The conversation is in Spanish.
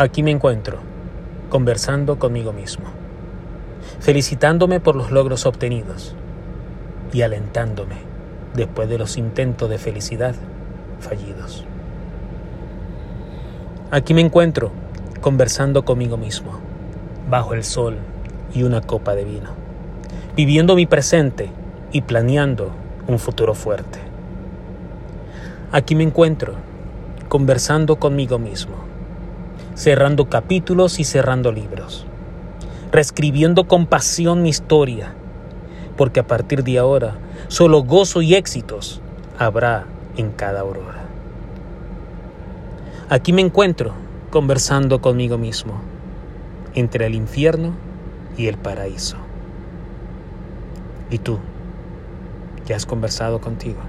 Aquí me encuentro, conversando conmigo mismo, felicitándome por los logros obtenidos y alentándome después de los intentos de felicidad fallidos. Aquí me encuentro, conversando conmigo mismo, bajo el sol y una copa de vino, viviendo mi presente y planeando un futuro fuerte. Aquí me encuentro, conversando conmigo mismo, cerrando capítulos y cerrando libros, reescribiendo con pasión mi historia, porque a partir de ahora solo gozo y éxitos habrá en cada aurora. Aquí me encuentro conversando conmigo mismo, entre el infierno y el paraíso. ¿Y tú? ¿Ya has conversado contigo?